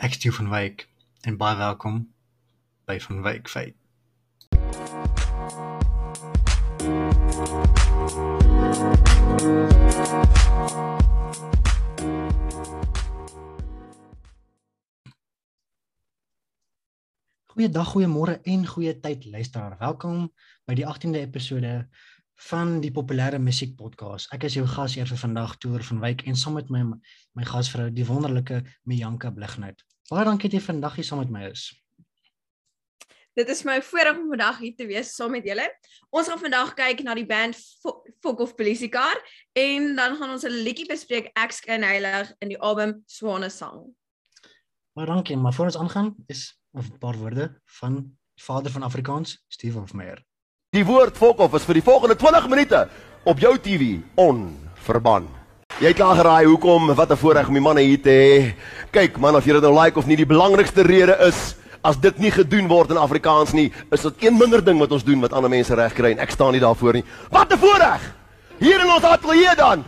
Ek stew van Wyk en baie welkom by van Wyk Feit. Goeiedag, goeiemôre en goeie tyd luisteraar. Welkom by die 18de episode van die populêre musiek podcast. Ek is jou gasheer vir vandag, Toer van Wyk en saam met my my gasvrou, die wonderlike Mianka Blighnout. Baie dankie dat jy vandag hier saam met my is. Dit is my voorreg om vandag hier te wees saam met julle. Ons gaan vandag kyk na die band Fok of Police Car en dan gaan ons 'n liedjie bespreek Ek skyn heilig in die album Swane Sang. Baie dankie, maar voor ons aangaan is 'n paar woorde van vader van Afrikaans, Steve of Meyer. Die woord Fokof is vir die volgende 20 minute op jou TV onverban. Jy het klaar geraai hoekom wat 'n voorreg om die manne hier te hê. Kyk man of jy dit nou like of nie, die belangrikste rede is as dit nie gedoen word in Afrikaans nie, is dit een minder ding wat ons doen wat ander mense reg kry en ek staan nie daarvoor nie. Wat 'n voorreg. Hier in ons ateljee dan.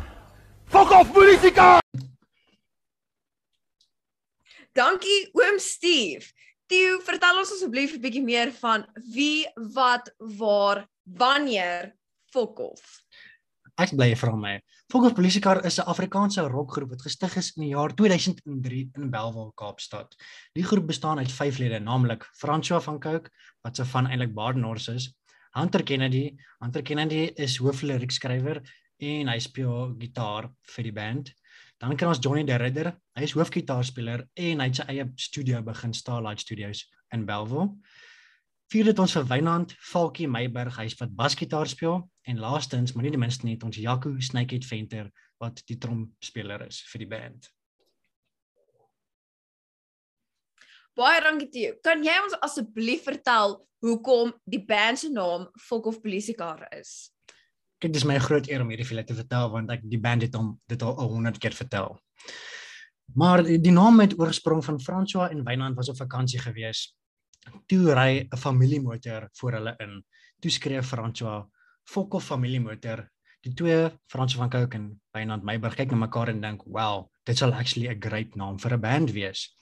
Fokof musika. Dankie oom Steve. Theo, vertel ons asseblief 'n bietjie meer van wie, wat, waar, wanneer Fokhof. Ek bly vra my. Fokhof Polisiekar is 'n Afrikaanse rockgroep wat gestig is in die jaar 2003 in Bellville, Kaapstad. Die groep bestaan uit 5 lede, naamlik François van Cooke, wat se van eintlik Badenhorst is, Hunter Kennedy, Hunter Kennedy is hoofliriekskrywer en hy speel gitaar vir die band. Dan kry ons Johnny De Ridder. Hy is hoofgitaarspeler en hy het sy eie studio begin Starlight Studios in Bellville. Vierde het ons vir Wynand Falkie Meiberg, hy's wat basgitaar speel en laastens, maar nie die minste nie, ons Jaco Snakehead Venter wat die tromspeler is vir die band. Baie dankie Theo. Kan jy ons asseblief vertel hoekom die band se naam Folk of Police Car is? Kyk, dis my groot eer om hierdie vir julle te vertel want ek die band het hom dit al 100 keer vertel. Maar die, die naam het oorsprong van François en Wynand was op vakansie gewees. Toe ry 'n familiemotor voor hulle in. Toe skree François: "Fok of familiemotor." Die twee, François van Cooke en Wynand Meiberg, kyk na mekaar en dink: "Wow, dit sal actually 'n great naam vir 'n band wees."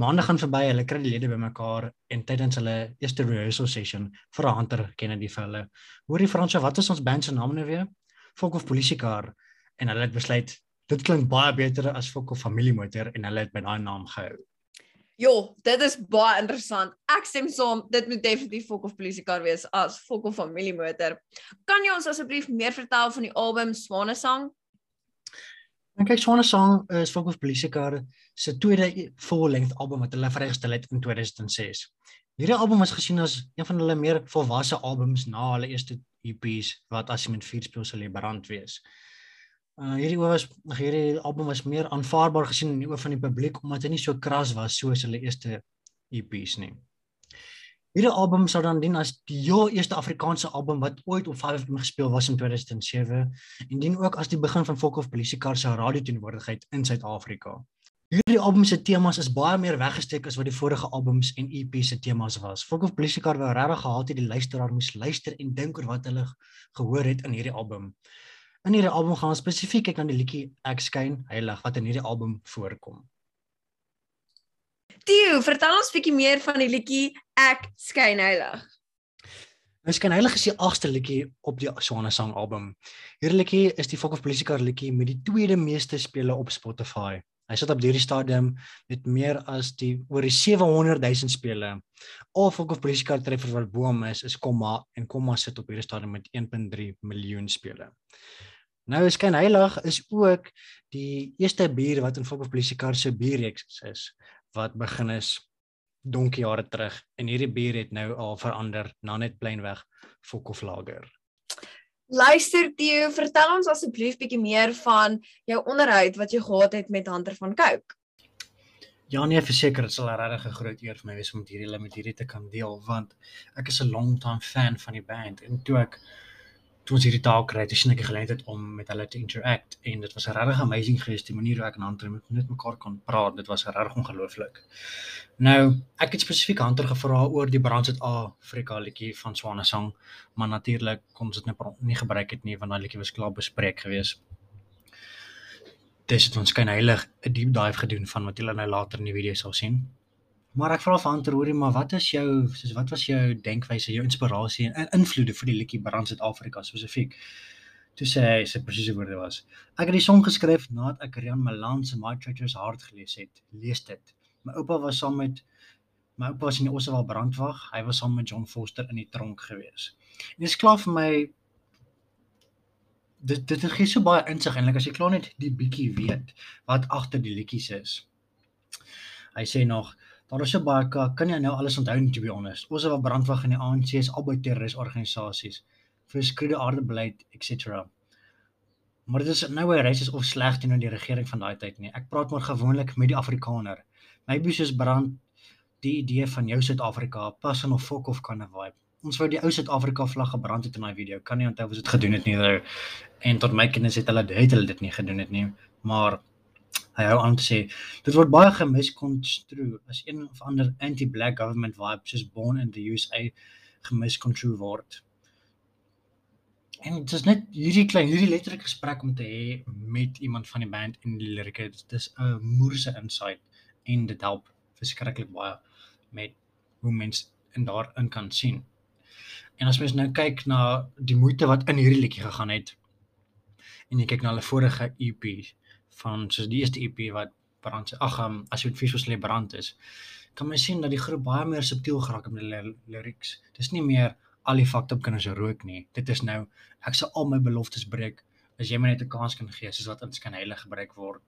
Maande gaan verby, hulle kry die lede bymekaar en tydens hulle eerste rehearsal session vra Hunter Kennedy vir hulle: "Hoorie Fransjo, wat is ons band se naam nou weer?" Fok of Polisiekar en hulle het besluit dit klink baie beter as Fok of Familiemotor en hulle het by daai naam gehou. Jo, dit is baie interessant. Ek stem saam, dit moet definitief Fok of Polisiekar wees as Fok of Familiemotor. Kan jy ons asseblief meer vertel van die album Swane Sang? En kyk Swane Song is Fok of Polisiekar se tweede full-length album wat hulle vrygestel het in 2006. Hierdie album was gesien as een van hulle meer volwasse albums na hulle eerste EP's wat as met vier speel sal jy brand wees. Uh hierdie was hierdie album was meer aanvaarbaar gesien in die oë van die publiek omdat hy nie so kras was soos hulle eerste EP's nie. Hierdie album sou dan dien as die heel eerste Afrikaanse album wat ooit op 5FM gespeel was in 2007 en dien ook as die begin van Folk of Polisiekar se radioteenwoordigheid in Suid-Afrika. Hierdie album se temas is baie meer weggesteek as wat die vorige albums en EP's se temas was. Folk of Polisiekar wou regtig gehad het die luisteraar moes luister en dink oor wat hulle gehoor het in hierdie album. In hierdie album gaan ons spesifiek kyk aan die liedjie Ek skyn heilig wat in hierdie album voorkom. Theo, vertel ons bietjie meer van die liedjie Ek skyn heilig. Nou skyn heilig is die agste liedjie op die Swane Sang album. Hierdie liedjie is die Folk of Polisiekar liedjie met die tweede meeste spele op Spotify. Hy sit op hierdie stadium met meer as die oor die 700 000 spele. Al Folk of Polisiekar treffer wat bo hom is is Komma en Komma sit op hierdie stadium met 1.3 miljoen spele. Nou skyn heilig is ook die eerste bier wat in Folk of Polisiekar se bierreeks is wat begin is donkie jare terug en hierdie bier het nou al verander na net plainweg Fok of Lager. Luister Theo, vertel ons asseblief bietjie meer van jou onderhoud wat jy gehad het met Hunter van Cooke. Ja nee, verseker dit sal 'n regtig groot eer vir my wees om hierdie met hierdie te kan deel want ek is 'n long time fan van die band en toe ek toe ons hierdie taak kry, het ek die geleentheid om met hulle te interact en dit was regtig amazing geweest die manier hoe ek en Hunter met net mekaar kon praat. Dit was regtig ongelooflik. Nou, ek het spesifiek Hunter gevra oor die Brand Suid-Afrika liedjie van Swane Sang, maar natuurlik kon ons dit net nie gebruik het nie want daai liedjie was klaar bespreek geweest. dis het ons kan heilig 'n deep dive gedoen van wat julle nou later in die video sal sien. Maar ek vra vir Hunter hoorie, maar wat is jou soos wat was jou denkwyse, jou inspirasie en invloede vir die liedjie Brand Suid-Afrika spesifiek? Toe sê hy sy presiese woorde was: Ek het die song geskryf nadat ek Rian Malan se My Treasures Heart gelees het. Lees dit. My oupa was saam met my oupa was in die Oswald brandwag. Hy was saam met John Foster in die tronk gewees. En dit is klaar vir my dit dit gee so baie insig eintlik as jy klaar net die bietjie weet wat agter die liedjies is. Hy sê nog daar is so baie kan jy nou alles onthou to be honest. Ons wat brandwag in die ANC is albei terroristorganisasies vir skreede aardebeleid etc. Maar dit is nou 'n racist of sleg teenoor die regering van daai tyd nie. Ek praat maar gewoonlik met die Afrikaner. Maybe soos brand die idee van jou Suid-Afrika pas in of fok of kan 'n vibe ons wou die ou Suid-Afrika vlag gebrand het in daai video. Kan nie onthou of ons dit gedoen het nie. En tot my kennis het hulle het hulle dit nie gedoen het nie. Maar hy hou aan te sê dit word baie gemiskonstrueer as een of ander anti-black government vibe soos born in the USA gemiskonstrueer word. En dit is net hierdie klein hierdie letterlike gesprek om te hê met iemand van die band en die lirieke. Dit is 'n moerse insight en dit help verskriklik baie met hoe mense in daarin kan sien. En as mens nou kyk na die moeite wat in hierdie liedjie gegaan het en jy kyk na hulle vorige EP van soos die eerste EP wat brand ag um, as jy met Fish Slay brand is kan mens sien dat die groep baie meer subtiel geraak het met die lyrics. Dis nie meer al die fucked up kinders rook nie. Dit is nou ek sal al my beloftes breek as jy my net 'n kans kan gee soos wat ons kan heilig gebruik word.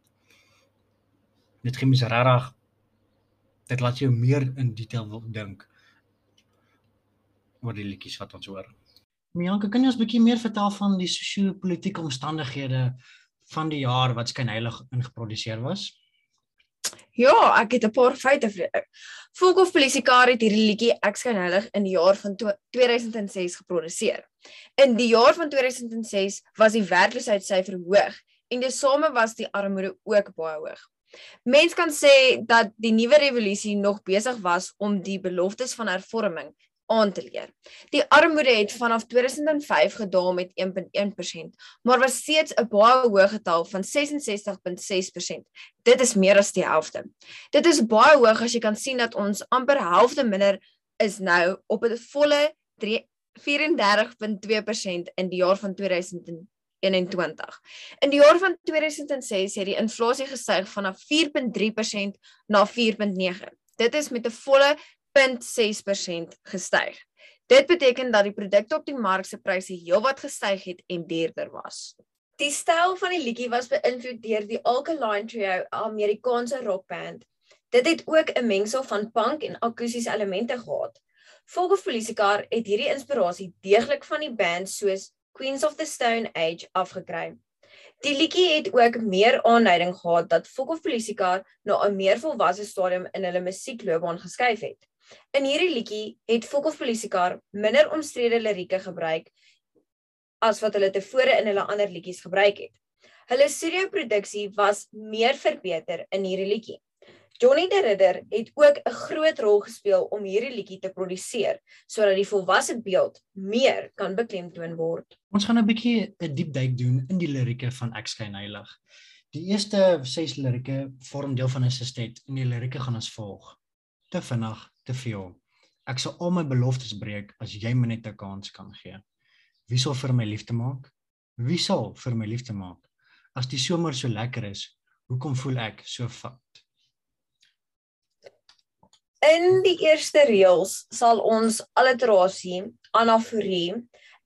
Dit gee mens regtig dit laat jou meer in detail wil dink oor die liedjies wat ons hoor. Mianka, kan jy ons 'n bietjie meer vertel van die sosio-politieke omstandighede van die jaar wat skynheilig ingeproduseer was? Ja, ek het 'n paar feite. Volkof Polisiekar het hierdie liedjie Ek skynheilig in die jaar van 2006 geproduseer. In die jaar van 2006 was die werkloosheidsyfer hoog en tesame was die armoede ook baie hoog. Mens kan sê dat die nuwe revolusie nog besig was om die beloftes van hervorming aan te leer. Die armoede het vanaf 2005 gedaal met 1.1%, maar was steeds 'n baie hoë getal van 66.6%. Dit is meer as die helfte. Dit is baie hoog as jy kan sien dat ons amper helfte minder is nou op 'n volle 34.2% in die jaar van 2021. In die jaar van 2006 het die inflasie gestyg vanaf 4.3% na 4.9. Dit is met 'n volle 0.6% gestyg. Dit beteken dat die produkte op die mark se pryse heelwat gestyg het en duurder was. Die styl van die liedjie was beïnvloed deur die Alkaline Trio, 'n Amerikaanse rockband. Dit het ook 'n mengsel van punk en akoestiese elemente gehad. Volgens Polisiecar het hierdie inspirasie deeglik van die band soos Queens of the Stone Age afgekry. Die liedjie het ook meer aanleiding gehad dat Volgens Polisiecar na 'n meer volwasse stadium in hulle musiekloopbaan geskuif het. In hierdie liedjie het Volkov Polisiekar minder omstrede lirieke gebruik as wat hulle tevore in hulle ander liedjies gebruik het. Hulle studioproduksie was meer verbeter in hierdie liedjie. Johnny de Ridder het ook 'n groot rol gespeel om hierdie liedjie te produseer sodat die volwasse beeld meer kan beklemtoon word. Ons gaan 'n bietjie 'n diep duik doen in die lirieke van Ek skyn heilig. Die eerste 6 lirieke vorm deel van 'n sestet en die lirieke gaan as volg: Te vinnig, te veel. Ek sal al my beloftes breek as jy my net 'n kans kan gee. Wie sal vir my liefde maak? Wie sal vir my liefde maak? As die somer so lekker is, hoekom voel ek so vat? In die eerste reëls sal ons alliterasie, anaforie,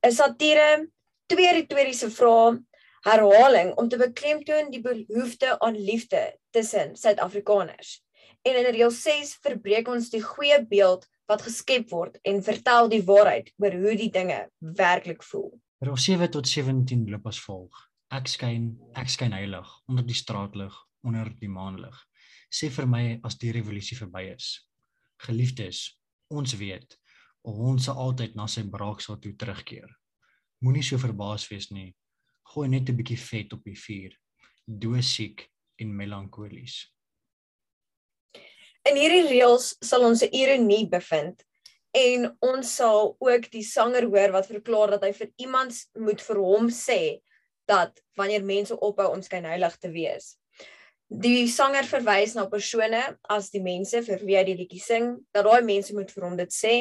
'n satire, twee retoriese vrae, herhaling om te beklemtoon die behoefte aan liefde tussen Suid-Afrikaners. En in reël 6 verbreek ons die goeie beeld wat geskep word en vertel die waarheid oor hoe die dinge werklik voel. Reël 7 tot 17 loop as volg: Ek skyn, ek skyn heilig onder die straatlig, onder die maanlig. Sê vir my as die revolusie verby is. Geliefdes, ons weet ons sal altyd na sy braaksel toe terugkeer. Moenie so verbaas wees nie. Gooi net 'n bietjie vet op die vuur. Doosiek en melankolies. In hierdie reëls sal ons 'n ironie bevind en ons sal ook die sanger hoor wat verklaar dat hy vir iemand moet vir hom sê dat wanneer mense ophou om skynheilig te wees. Die sanger verwys na persone as die mense vir wie hy die liedjie sing, dat daai mense moet vir hom dit sê.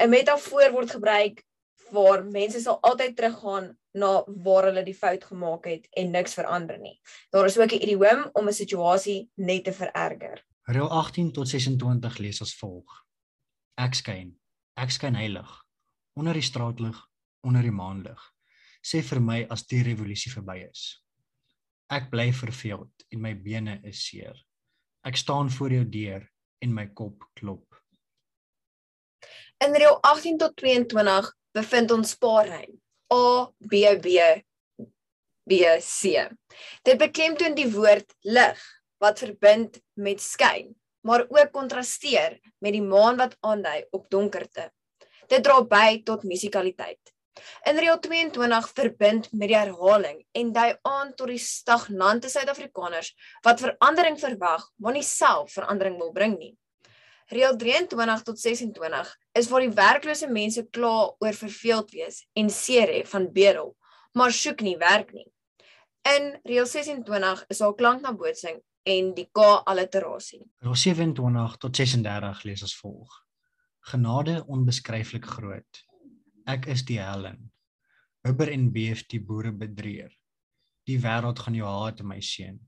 'n Metafoor word gebruik waar mense sal altyd teruggaan na waar hulle die fout gemaak het en niks verander nie. Daar is ook 'n idioom om 'n situasie net te vererger. Reël 18 tot 26 lees as volg: Ek skyn, ek skyn heilig onder die straatlig, onder die maanlig. Sê vir my as die revolusie verby is. Ek bly verveeld en my bene is seer. Ek staan voor jou deur en my kop klop. In reël 18 tot 22 bevind ons spaarrym. A B B B C. Dit beklemtoon die woord lig wat verbind met skyn, maar ook kontrasteer met die maan wat aandui op donkerte. Dit dra by tot musikaliteit. In reël 22 verbind met die herhaling en dui aan tot die stagnante Suid-Afrikaners wat verandering verwag, maar nie self verandering wil bring nie. Reël 23 tot 26 is waar die werklose mense kla oor verveeld wees en seer hê van bedel, maar soek nie werk nie. In reël 26 is daar klanknabootsing en die K alliterasie. Reël 27 tot 36 lees as volg: Genade onbeskryflik groot. Ek is die Helen. Hubber en beef die boere bedreer. Die wêreld gaan jou haat, my seun.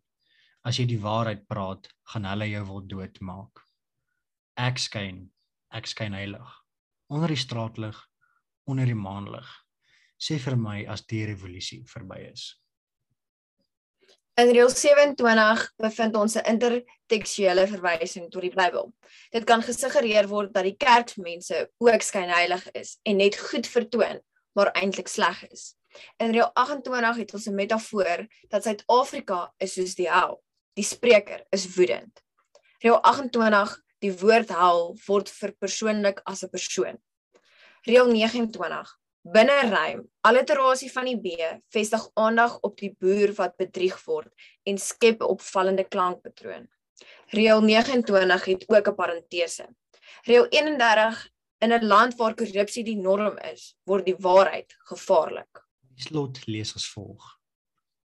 As jy die waarheid praat, gaan hulle jou wil doodmaak. Ek skyn, ek skyn heilig. Onder die straatlig, onder die maanlig. Sê vir my as die revolusie verby is. In reël 27 bevind ons 'n intertekstuele verwysing tot die Bybel. Dit kan gesuggereer word dat die kerkmense ook skynheilig is en net goed vertoon, maar eintlik sleg is. In reël 28 het ons 'n metafoor dat Suid-Afrika is soos die hel. Die spreker is woedend. Reël 28 die woord hel word verpersoonlik as 'n persoon. Reël 29 Binne rym, alliterasie van die B vestig aandag op die boer wat bedrieg word en skep 'n opvallende klankpatroon. Reël 29 het ook 'n parentese. Reël 31 in 'n land waar korrupsie die norm is, word die waarheid gevaarlik. Die slot lees as volg: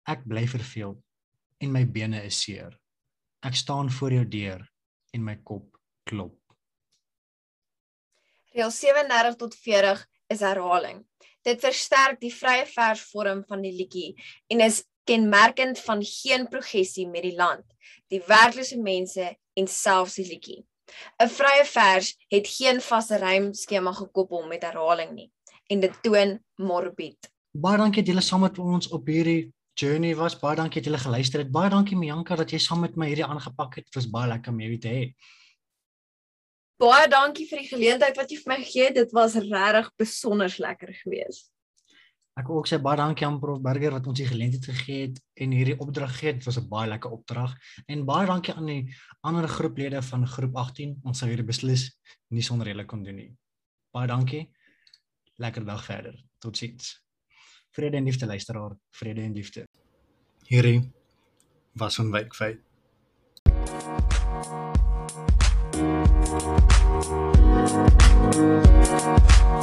Ek bly verveel en my bene is seer. Ek staan voor jou deur en my kop klop. Reël 37 tot 40 is herhaling. Dit versterk die vrye versvorm van die liedjie en is kenmerkend van geen progressie met die land, die werklose mense en selfs die liedjie. 'n Vrye vers het geen vaste rymskema gekoppel met herhaling nie en dit toon morbied. Baie dankie dat julle saam met ons op hierdie journey was. Baie dankie dat julle geluister het. Baie dankie Mianka dat jy saam met my hierdie aangepak het. Dit was baie lekker om jou te hê. Baie dankie vir die geleentheid wat jy vir my gegee het. Dit was regtig besonder lekker geweest. Ek wil ook sê baie dankie aan Prof Burger wat ons die geleentheid gegee het en hierdie opdrag gegee het. Dit was 'n baie lekker opdrag. En baie dankie aan die ander groeplede van groep 18. Ons sou hierdie beslis nie sonder julle kon doen nie. Baie dankie. Lekker dag verder. Totsiens. Vrede en liefde luisteraar. Vrede en liefde. Hierdie was 'n wykfeit. Thank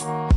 you.